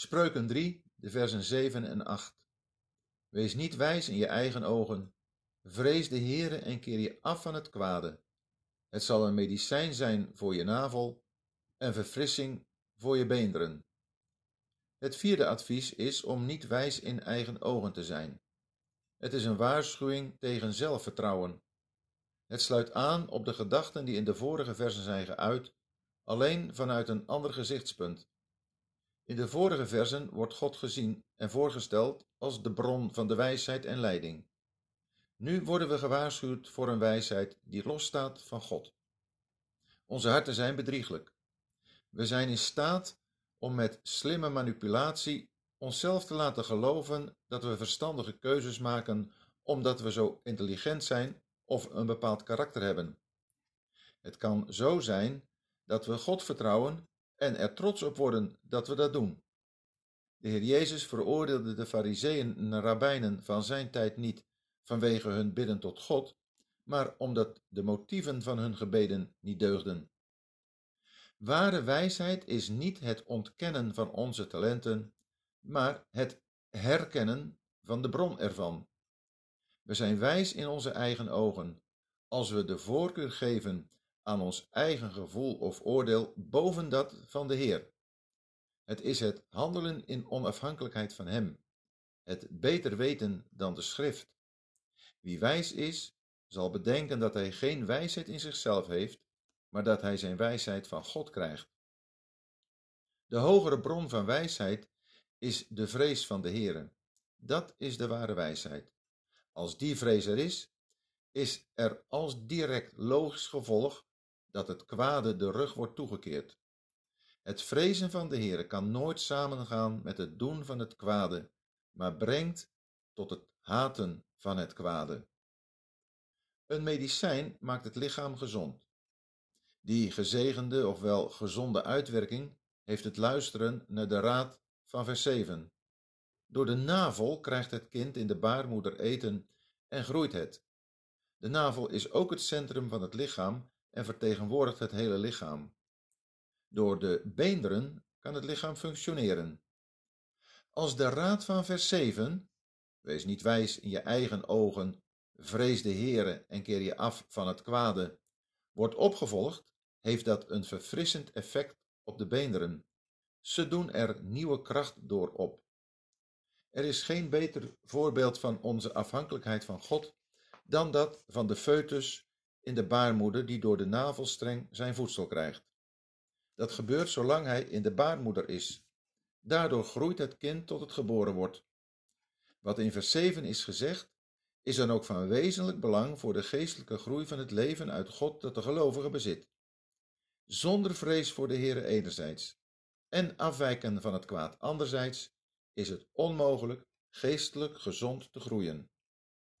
Spreuken 3, de versen 7 en 8. Wees niet wijs in je eigen ogen. Vrees de Heere en keer je af van het kwade. Het zal een medicijn zijn voor je navel en verfrissing voor je beenderen. Het vierde advies is om niet wijs in eigen ogen te zijn. Het is een waarschuwing tegen zelfvertrouwen. Het sluit aan op de gedachten die in de vorige versen zijn geuit, alleen vanuit een ander gezichtspunt. In de vorige versen wordt God gezien en voorgesteld als de bron van de wijsheid en leiding. Nu worden we gewaarschuwd voor een wijsheid die losstaat van God. Onze harten zijn bedrieglijk. We zijn in staat om met slimme manipulatie onszelf te laten geloven dat we verstandige keuzes maken omdat we zo intelligent zijn of een bepaald karakter hebben. Het kan zo zijn dat we God vertrouwen en er trots op worden dat we dat doen. De Heer Jezus veroordeelde de fariseeën en rabbijnen van zijn tijd niet vanwege hun bidden tot God, maar omdat de motieven van hun gebeden niet deugden. Ware wijsheid is niet het ontkennen van onze talenten, maar het herkennen van de bron ervan. We zijn wijs in onze eigen ogen als we de voorkeur geven aan ons eigen gevoel of oordeel boven dat van de Heer. Het is het handelen in onafhankelijkheid van Hem, het beter weten dan de Schrift. Wie wijs is, zal bedenken dat hij geen wijsheid in zichzelf heeft, maar dat hij zijn wijsheid van God krijgt. De hogere bron van wijsheid is de vrees van de Heere. Dat is de ware wijsheid. Als die vrees er is, is er als direct logisch gevolg dat het kwade de rug wordt toegekeerd. Het vrezen van de Heere kan nooit samengaan met het doen van het kwade, maar brengt tot het haten van het kwade. Een medicijn maakt het lichaam gezond. Die gezegende ofwel gezonde uitwerking heeft het luisteren naar de raad van vers 7. Door de navel krijgt het kind in de baarmoeder eten en groeit het. De navel is ook het centrum van het lichaam en vertegenwoordigt het hele lichaam. Door de beenderen kan het lichaam functioneren. Als de raad van vers 7, wees niet wijs in je eigen ogen, vrees de Heere en keer je af van het kwade, wordt opgevolgd, heeft dat een verfrissend effect op de beenderen. Ze doen er nieuwe kracht door op. Er is geen beter voorbeeld van onze afhankelijkheid van God dan dat van de foetus in de baarmoeder die door de navelstreng zijn voedsel krijgt. Dat gebeurt zolang hij in de baarmoeder is. Daardoor groeit het kind tot het geboren wordt. Wat in vers 7 is gezegd, is dan ook van wezenlijk belang voor de geestelijke groei van het leven uit God dat de gelovige bezit. Zonder vrees voor de Heere enerzijds en afwijken van het kwaad anderzijds is het onmogelijk geestelijk gezond te groeien.